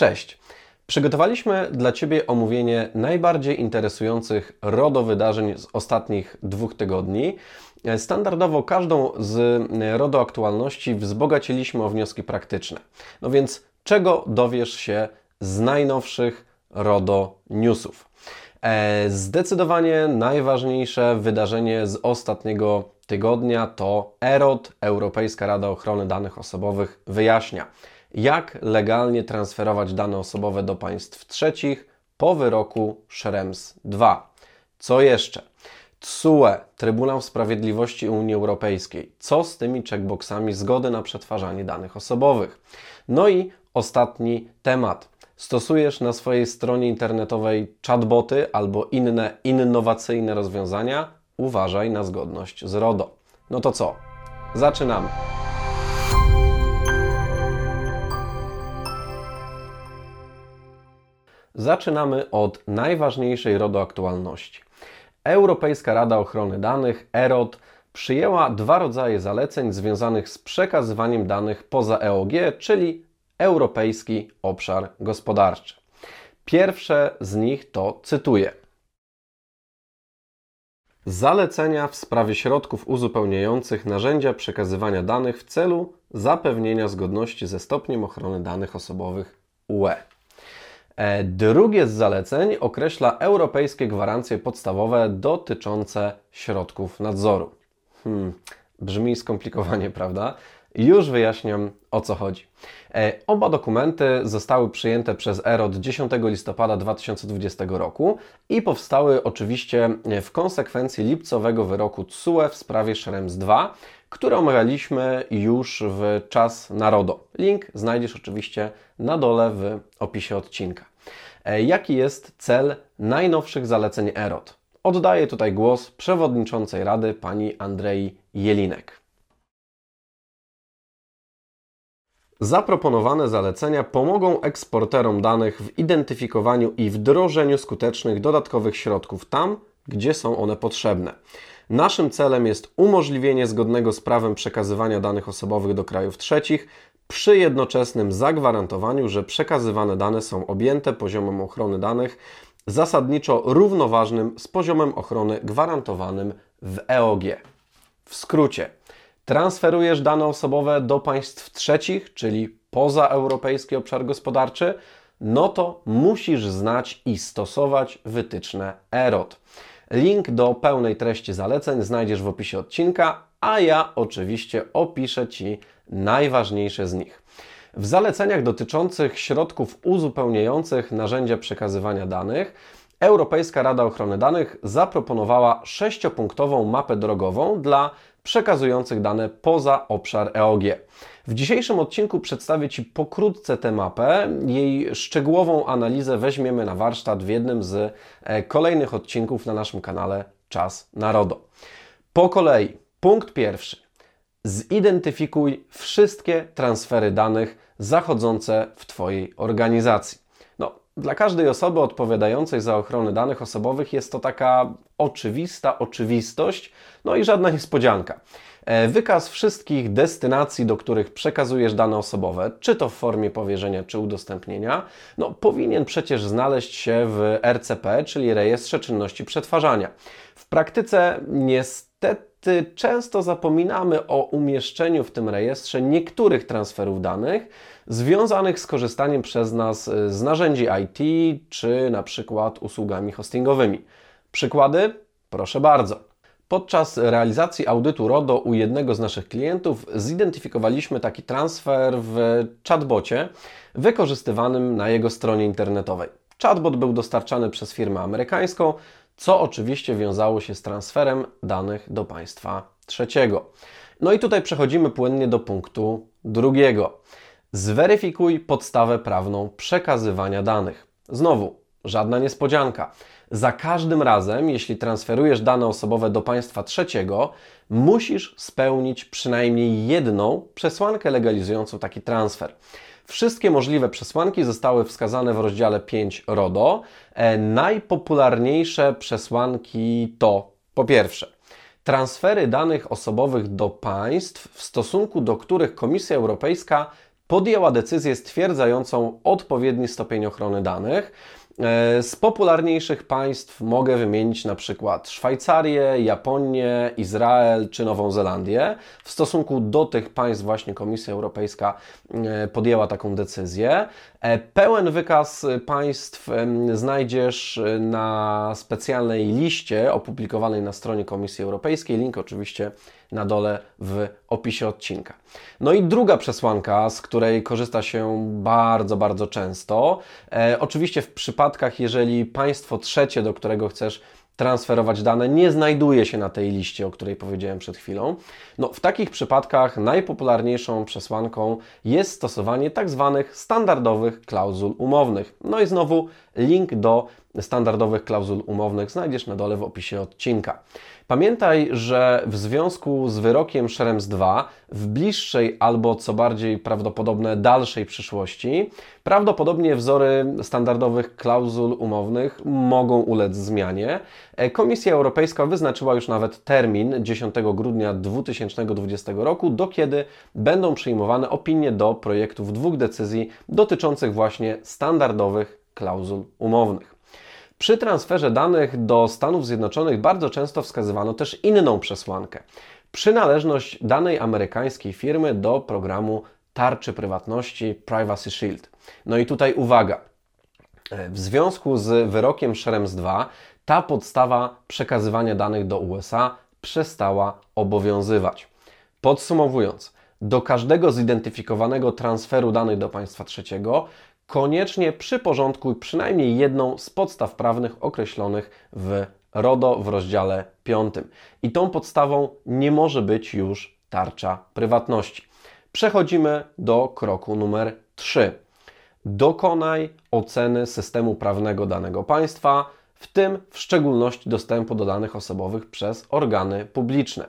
Cześć! Przygotowaliśmy dla Ciebie omówienie najbardziej interesujących RODO wydarzeń z ostatnich dwóch tygodni. Standardowo każdą z RODO aktualności wzbogaciliśmy o wnioski praktyczne. No więc czego dowiesz się z najnowszych RODO newsów? E, zdecydowanie najważniejsze wydarzenie z ostatniego tygodnia to EROD, Europejska Rada Ochrony Danych Osobowych, wyjaśnia, jak legalnie transferować dane osobowe do państw trzecich po wyroku Schrems II. Co jeszcze? TSUE, Trybunał Sprawiedliwości Unii Europejskiej. Co z tymi checkboxami zgody na przetwarzanie danych osobowych? No i ostatni temat. Stosujesz na swojej stronie internetowej chatboty albo inne innowacyjne rozwiązania? Uważaj na zgodność z RODO. No to co? Zaczynamy. Zaczynamy od najważniejszej RODO aktualności. Europejska Rada Ochrony Danych, EROD, przyjęła dwa rodzaje zaleceń związanych z przekazywaniem danych poza EOG, czyli Europejski Obszar Gospodarczy. Pierwsze z nich to, cytuję, Zalecenia w sprawie środków uzupełniających narzędzia przekazywania danych w celu zapewnienia zgodności ze stopniem ochrony danych osobowych UE. E, drugie z zaleceń określa europejskie gwarancje podstawowe dotyczące środków nadzoru. Hmm, brzmi skomplikowanie, prawda? Już wyjaśniam o co chodzi. E, oba dokumenty zostały przyjęte przez EROD 10 listopada 2020 roku i powstały oczywiście w konsekwencji lipcowego wyroku TSUE w sprawie Schrems 2, który omawialiśmy już w czas narodo. Link znajdziesz oczywiście na dole w opisie odcinka. E, jaki jest cel najnowszych zaleceń EROD? Oddaję tutaj głos przewodniczącej Rady pani Andrei Jelinek. Zaproponowane zalecenia pomogą eksporterom danych w identyfikowaniu i wdrożeniu skutecznych dodatkowych środków tam, gdzie są one potrzebne. Naszym celem jest umożliwienie zgodnego z prawem przekazywania danych osobowych do krajów trzecich przy jednoczesnym zagwarantowaniu, że przekazywane dane są objęte poziomem ochrony danych zasadniczo równoważnym z poziomem ochrony gwarantowanym w EOG. W skrócie, transferujesz dane osobowe do państw trzecich, czyli poza Europejski Obszar Gospodarczy, no to musisz znać i stosować wytyczne EROT. Link do pełnej treści zaleceń znajdziesz w opisie odcinka, a ja oczywiście opiszę Ci najważniejsze z nich. W zaleceniach dotyczących środków uzupełniających narzędzia przekazywania danych Europejska Rada Ochrony Danych zaproponowała sześciopunktową mapę drogową dla przekazujących dane poza obszar EOG. W dzisiejszym odcinku przedstawię Ci pokrótce tę mapę. Jej szczegółową analizę weźmiemy na warsztat w jednym z e, kolejnych odcinków na naszym kanale Czas Narodo. Po kolei, punkt pierwszy. Zidentyfikuj wszystkie transfery danych zachodzące w Twojej organizacji. No, dla każdej osoby odpowiadającej za ochronę danych osobowych jest to taka oczywista oczywistość, no i żadna niespodzianka. E, wykaz wszystkich destynacji, do których przekazujesz dane osobowe, czy to w formie powierzenia, czy udostępnienia, no, powinien przecież znaleźć się w RCP, czyli Rejestrze Czynności Przetwarzania. Praktyce niestety często zapominamy o umieszczeniu w tym rejestrze niektórych transferów danych związanych z korzystaniem przez nas e, z narzędzi IT, czy na przykład usługami hostingowymi. Przykłady? Proszę bardzo. Podczas realizacji audytu RODO u jednego z naszych klientów zidentyfikowaliśmy taki transfer w chatbocie wykorzystywanym na jego stronie internetowej. Chatbot był dostarczany przez firmę amerykańską, co oczywiście wiązało się z transferem danych do państwa trzeciego. No i tutaj przechodzimy płynnie do punktu drugiego. Zweryfikuj podstawę prawną przekazywania danych. Znowu, żadna niespodzianka. Za każdym razem, jeśli transferujesz dane osobowe do państwa trzeciego, musisz spełnić przynajmniej jedną przesłankę legalizującą taki transfer. Wszystkie możliwe przesłanki zostały wskazane w rozdziale 5 RODO. E, najpopularniejsze przesłanki to po pierwsze, transfery danych osobowych do państw, w stosunku do których Komisja Europejska podjęła decyzję stwierdzającą odpowiedni stopień ochrony danych. E, z popularniejszych państw mogę wymienić na przykład Szwajcarię, Japonię, Izrael czy Nową Zelandię. W stosunku do tych państw właśnie Komisja Europejska e, podjęła taką decyzję. E, pełen wykaz państw znajdziesz na specjalnej liście opublikowanej na stronie Komisji Europejskiej. Link oczywiście na dole w opisie odcinka. No i druga przesłanka, z której korzysta się bardzo, bardzo często, e, oczywiście w przypadkach, jeżeli państwo trzecie, do którego chcesz transferować dane, nie znajduje się na tej liście, o której powiedziałem przed chwilą. No, w takich przypadkach najpopularniejszą przesłanką jest stosowanie tak zwanych standardowych klauzul umownych. No i znowu link do standardowych klauzul umownych znajdziesz na dole w opisie odcinka. Pamiętaj, że w związku z wyrokiem Schrems 2 w bliższej albo co bardziej prawdopodobne dalszej przyszłości prawdopodobnie wzory standardowych klauzul umownych mogą ulec zmianie. Komisja Europejska wyznaczyła już nawet termin 10 grudnia 2020 roku, do kiedy będą przyjmowane opinie do projektów dwóch decyzji dotyczących właśnie standardowych klauzul umownych. Przy transferze danych do Stanów Zjednoczonych bardzo często wskazywano też inną przesłankę. Przynależność danej amerykańskiej firmy do programu tarczy prywatności Privacy Shield. No i tutaj uwaga. W związku z wyrokiem Schrems 2 ta podstawa przekazywania danych do USA przestała obowiązywać. Podsumowując, do każdego zidentyfikowanego transferu danych do państwa trzeciego koniecznie przyporządkuj przynajmniej jedną z podstaw prawnych określonych w RODO w rozdziale 5. I tą podstawą nie może być już tarcza prywatności. Przechodzimy do kroku numer 3. Dokonaj oceny systemu prawnego danego państwa, w tym w szczególności dostępu do danych osobowych przez organy publiczne.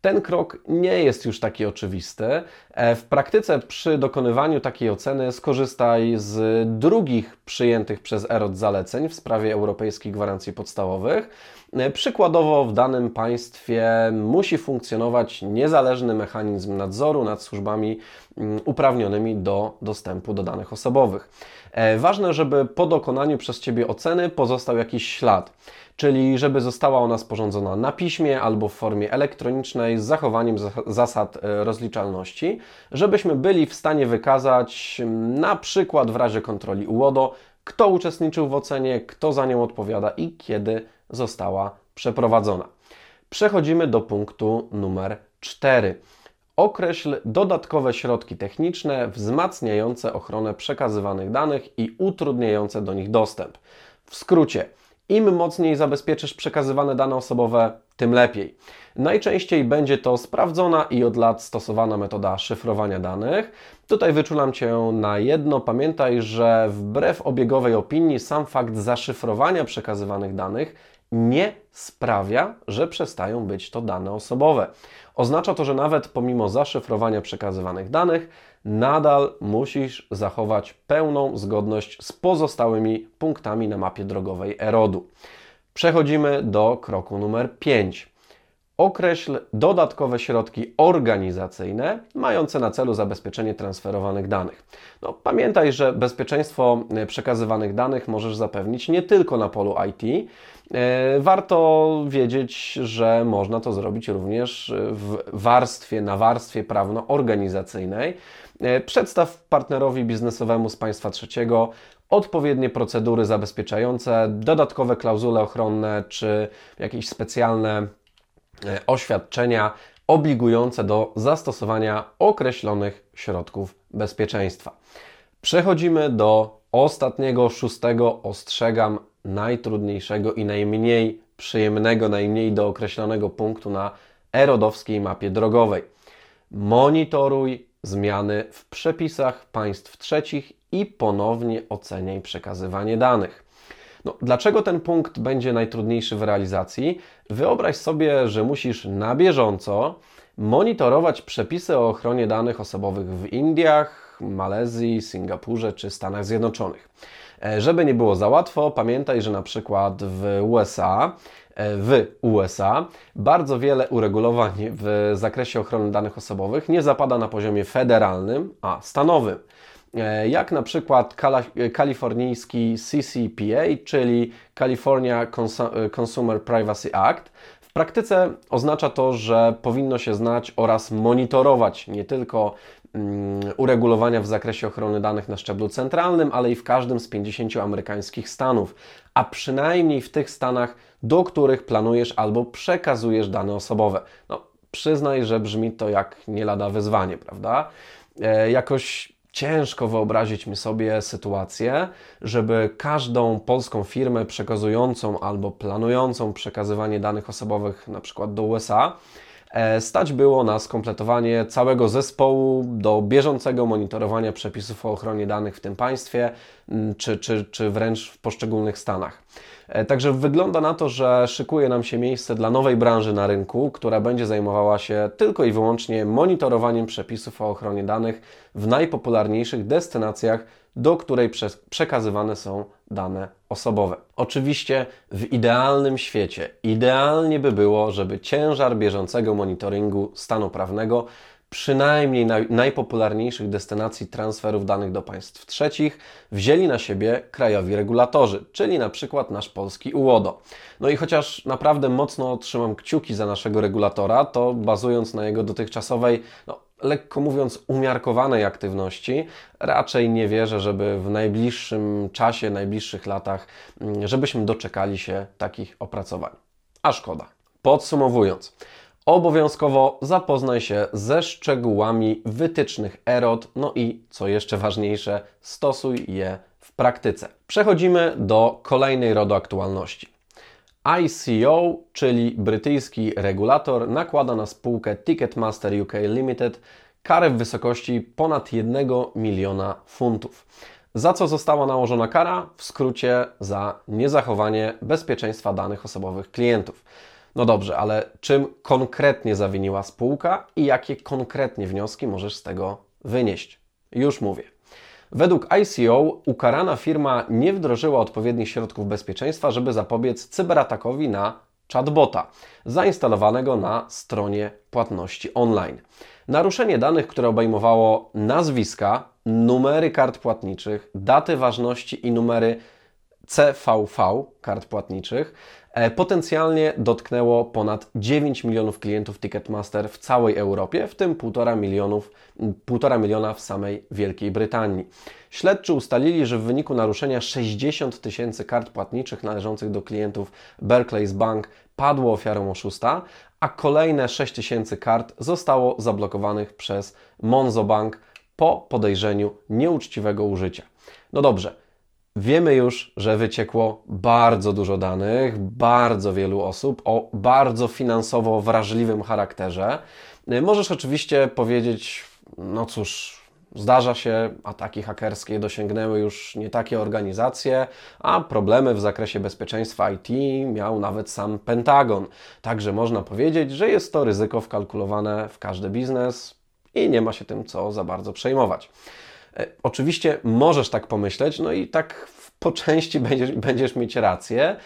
Ten krok nie jest już taki oczywisty. E, w praktyce przy dokonywaniu takiej oceny skorzystaj z drugich przyjętych przez EROT zaleceń w sprawie europejskich gwarancji podstawowych. E, przykładowo w danym państwie musi funkcjonować niezależny mechanizm nadzoru nad służbami mm, uprawnionymi do dostępu do danych osobowych. E, ważne, żeby po dokonaniu przez Ciebie oceny pozostał jakiś ślad czyli żeby została ona sporządzona na piśmie albo w formie elektronicznej z zachowaniem zasad rozliczalności, żebyśmy byli w stanie wykazać na przykład w razie kontroli UODO, kto uczestniczył w ocenie, kto za nią odpowiada i kiedy została przeprowadzona. Przechodzimy do punktu numer 4. Określ dodatkowe środki techniczne wzmacniające ochronę przekazywanych danych i utrudniające do nich dostęp. W skrócie, im mocniej zabezpieczysz przekazywane dane osobowe, tym lepiej. Najczęściej będzie to sprawdzona i od lat stosowana metoda szyfrowania danych. Tutaj wyczulam Cię na jedno. Pamiętaj, że wbrew obiegowej opinii, sam fakt zaszyfrowania przekazywanych danych nie sprawia, że przestają być to dane osobowe. Oznacza to, że nawet pomimo zaszyfrowania przekazywanych danych, nadal musisz zachować pełną zgodność z pozostałymi punktami na mapie drogowej Erodu. Przechodzimy do kroku numer 5. Określ dodatkowe środki organizacyjne mające na celu zabezpieczenie transferowanych danych. No, pamiętaj, że bezpieczeństwo przekazywanych danych możesz zapewnić nie tylko na polu IT. E, warto wiedzieć, że można to zrobić również w warstwie, na warstwie prawno-organizacyjnej. E, przedstaw partnerowi biznesowemu z państwa trzeciego odpowiednie procedury zabezpieczające, dodatkowe klauzule ochronne czy jakieś specjalne e, oświadczenia obligujące do zastosowania określonych środków bezpieczeństwa. Przechodzimy do ostatniego, szóstego, ostrzegam, najtrudniejszego i najmniej przyjemnego, najmniej dookreślonego punktu na erodowskiej mapie drogowej. Monitoruj zmiany w przepisach państw trzecich i ponownie oceniaj przekazywanie danych. No, dlaczego ten punkt będzie najtrudniejszy w realizacji? Wyobraź sobie, że musisz na bieżąco monitorować przepisy o ochronie danych osobowych w Indiach, Malezji, Singapurze czy Stanach Zjednoczonych. E, żeby nie było za łatwo, pamiętaj, że na przykład w USA w USA. Bardzo wiele uregulowań w zakresie ochrony danych osobowych nie zapada na poziomie federalnym, a stanowym. E, jak na przykład kalifornijski CCPA, czyli California Consumer Privacy Act. W praktyce oznacza to, że powinno się znać oraz monitorować nie tylko mm, uregulowania w zakresie ochrony danych na szczeblu centralnym, ale i w każdym z 50 amerykańskich stanów, a przynajmniej w tych stanach, do których planujesz albo przekazujesz dane osobowe. No, przyznaj, że brzmi to jak nie lada wyzwanie, prawda? E, jakoś Ciężko wyobrazić mi sobie sytuację, żeby każdą polską firmę przekazującą albo planującą przekazywanie danych osobowych na przykład do USA stać było na skompletowanie całego zespołu do bieżącego monitorowania przepisów o ochronie danych w tym państwie, czy, czy, czy wręcz w poszczególnych stanach. E, także wygląda na to, że szykuje nam się miejsce dla nowej branży na rynku, która będzie zajmowała się tylko i wyłącznie monitorowaniem przepisów o ochronie danych w najpopularniejszych destynacjach, do której przekazywane są dane osobowe. Oczywiście w idealnym świecie idealnie by było, żeby ciężar bieżącego monitoringu stanu prawnego przynajmniej naj, najpopularniejszych destynacji transferów danych do państw trzecich wzięli na siebie krajowi regulatorzy, czyli na przykład nasz polski UODO. No i chociaż naprawdę mocno trzymam kciuki za naszego regulatora, to bazując na jego dotychczasowej, no, lekko mówiąc, umiarkowanej aktywności, raczej nie wierzę, żeby w najbliższym czasie, najbliższych latach, mm, żebyśmy doczekali się takich opracowań. A szkoda. Podsumowując, Obowiązkowo zapoznaj się ze szczegółami wytycznych EROT, no i co jeszcze ważniejsze, stosuj je w praktyce. Przechodzimy do kolejnej rodu aktualności. ICO, czyli brytyjski regulator, nakłada na spółkę Ticketmaster UK Limited karę w wysokości ponad 1 miliona funtów. Za co została nałożona kara? W skrócie za niezachowanie bezpieczeństwa danych osobowych klientów. No dobrze, ale czym konkretnie zawiniła spółka i jakie konkretnie wnioski możesz z tego wynieść? Już mówię. Według ICO ukarana firma nie wdrożyła odpowiednich środków bezpieczeństwa, żeby zapobiec cyberatakowi na chatbota zainstalowanego na stronie płatności online. Naruszenie danych, które obejmowało nazwiska, numery kart płatniczych, daty ważności i numery CVV kart płatniczych potencjalnie dotknęło ponad 9 milionów klientów Ticketmaster w całej Europie, w tym 1,5 milionów, 1,5 miliona w samej Wielkiej Brytanii. Śledczy ustalili, że w wyniku naruszenia 60 tysięcy kart płatniczych należących do klientów Barclays Bank padło ofiarą oszusta, a kolejne 6 tysięcy kart zostało zablokowanych przez Monzo Bank po podejrzeniu nieuczciwego użycia. No dobrze, Wiemy już, że wyciekło bardzo dużo danych, bardzo wielu osób o bardzo finansowo wrażliwym charakterze. Możesz oczywiście powiedzieć, no cóż, Zdarza się, ataki hakerskie dosięgnęły już nie takie organizacje, a problemy w zakresie bezpieczeństwa IT miał nawet sam Pentagon. Także można powiedzieć, że jest to ryzyko wkalkulowane w każdy biznes i nie ma się tym co za bardzo przejmować. E, oczywiście możesz tak pomyśleć, no i tak po części będziesz, będziesz mieć rację,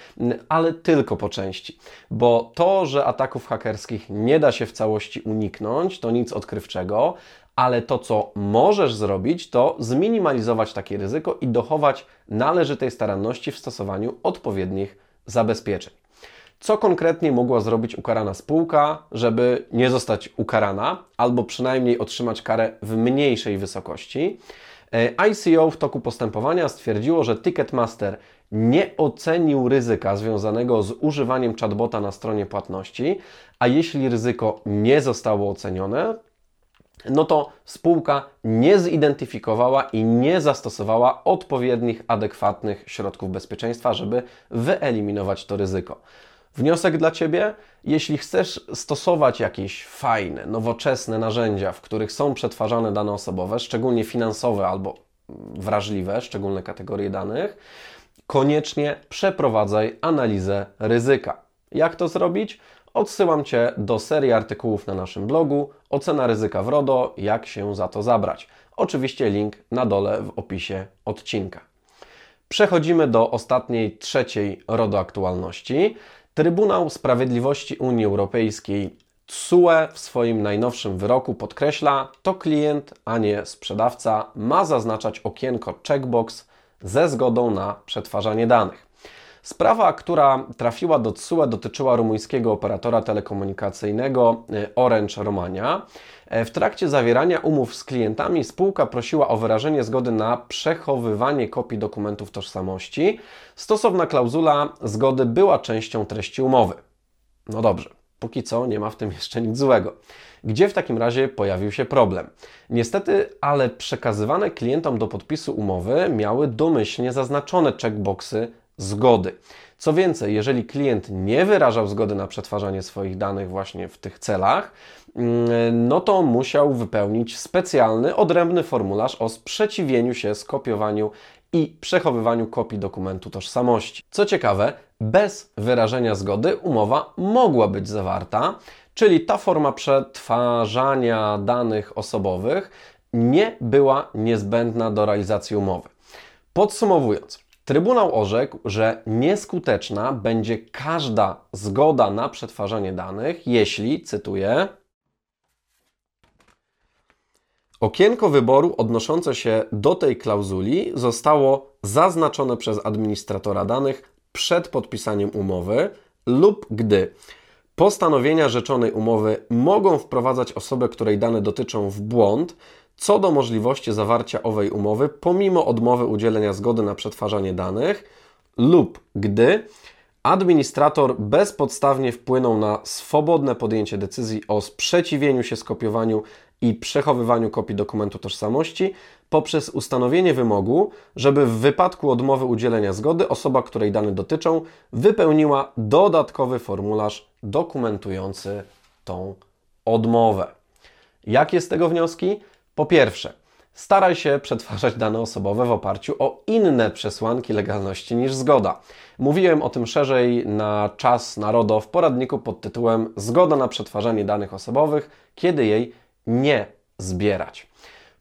ale tylko po części. Bo to, że ataków hakerskich nie da się w całości uniknąć, to nic odkrywczego, ale to, co możesz zrobić, to zminimalizować takie ryzyko i dochować należytej staranności w stosowaniu odpowiednich zabezpieczeń. Co konkretnie mogła zrobić ukarana spółka, żeby nie zostać ukarana, albo przynajmniej otrzymać karę w mniejszej wysokości? E, ICO w toku postępowania stwierdziło, że Ticketmaster nie ocenił ryzyka związanego z używaniem chatbota na stronie płatności, a jeśli ryzyko nie zostało ocenione, no to spółka nie zidentyfikowała i nie zastosowała odpowiednich, adekwatnych środków bezpieczeństwa, żeby wyeliminować to ryzyko. Wniosek dla Ciebie: jeśli chcesz stosować jakieś fajne, nowoczesne narzędzia, w których są przetwarzane dane osobowe, szczególnie finansowe albo wrażliwe, szczególne kategorie danych, koniecznie przeprowadzaj analizę ryzyka. Jak to zrobić? Odsyłam Cię do serii artykułów na naszym blogu Ocena ryzyka w RODO, jak się za to zabrać. Oczywiście link na dole w opisie odcinka. Przechodzimy do ostatniej, trzeciej RODO aktualności. Trybunał Sprawiedliwości Unii Europejskiej TSUE w swoim najnowszym wyroku podkreśla, to klient, a nie sprzedawca ma zaznaczać okienko checkbox ze zgodą na przetwarzanie danych. Sprawa, która trafiła do TSUE, dotyczyła rumuńskiego operatora telekomunikacyjnego e, Orange Romania. E, w trakcie zawierania umów z klientami spółka prosiła o wyrażenie zgody na przechowywanie kopii dokumentów tożsamości. Stosowna klauzula zgody była częścią treści umowy. No dobrze, póki co nie ma w tym jeszcze nic złego. Gdzie w takim razie pojawił się problem? Niestety, ale przekazywane klientom do podpisu umowy miały domyślnie zaznaczone checkboxy zgody. Co więcej, jeżeli klient nie wyrażał zgody na przetwarzanie swoich danych właśnie w tych celach, mm, no to musiał wypełnić specjalny, odrębny formularz o sprzeciwieniu się skopiowaniu i przechowywaniu kopii dokumentu tożsamości. Co ciekawe, bez wyrażenia zgody umowa mogła być zawarta, czyli ta forma przetwarzania danych osobowych nie była niezbędna do realizacji umowy. Podsumowując, Trybunał orzekł, że nieskuteczna będzie każda zgoda na przetwarzanie danych, jeśli, cytuję, Okienko wyboru odnoszące się do tej klauzuli zostało zaznaczone przez administratora danych przed podpisaniem umowy lub gdy postanowienia rzeczonej umowy mogą wprowadzać osobę, której dane dotyczą w błąd, co do możliwości zawarcia owej umowy pomimo odmowy udzielenia zgody na przetwarzanie danych lub gdy administrator bezpodstawnie wpłynął na swobodne podjęcie decyzji o sprzeciwieniu się skopiowaniu i przechowywaniu kopii dokumentu tożsamości poprzez ustanowienie wymogu, żeby w wypadku odmowy udzielenia zgody osoba, której dane dotyczą, wypełniła dodatkowy formularz dokumentujący tą odmowę. Jakie z tego wnioski? Po pierwsze, staraj się przetwarzać dane osobowe w oparciu o inne przesłanki legalności niż zgoda. Mówiłem o tym szerzej na czas narodo w poradniku pod tytułem Zgoda na przetwarzanie danych osobowych, kiedy jej nie zbierać.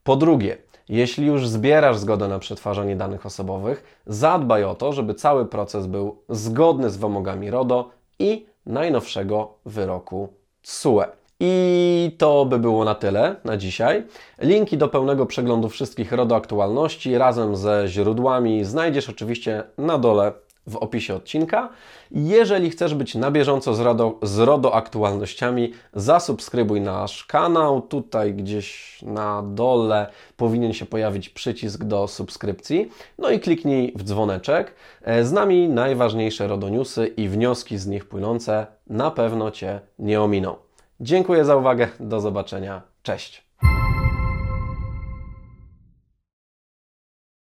Po drugie, jeśli już zbierasz zgodę na przetwarzanie danych osobowych, zadbaj o to, żeby cały proces był zgodny z wymogami RODO i najnowszego wyroku TSUE. I to by było na tyle na dzisiaj. Linki do pełnego przeglądu wszystkich RODO aktualności razem ze źródłami znajdziesz oczywiście na dole w opisie odcinka. Jeżeli chcesz być na bieżąco z RODO, z RODO aktualnościami, zasubskrybuj nasz kanał. Tutaj gdzieś na dole powinien się pojawić przycisk do subskrypcji. No i kliknij w dzwoneczek. Z nami najważniejsze RODO newsy i wnioski z nich płynące na pewno Cię nie ominą. Dziękuję za uwagę, do zobaczenia, cześć.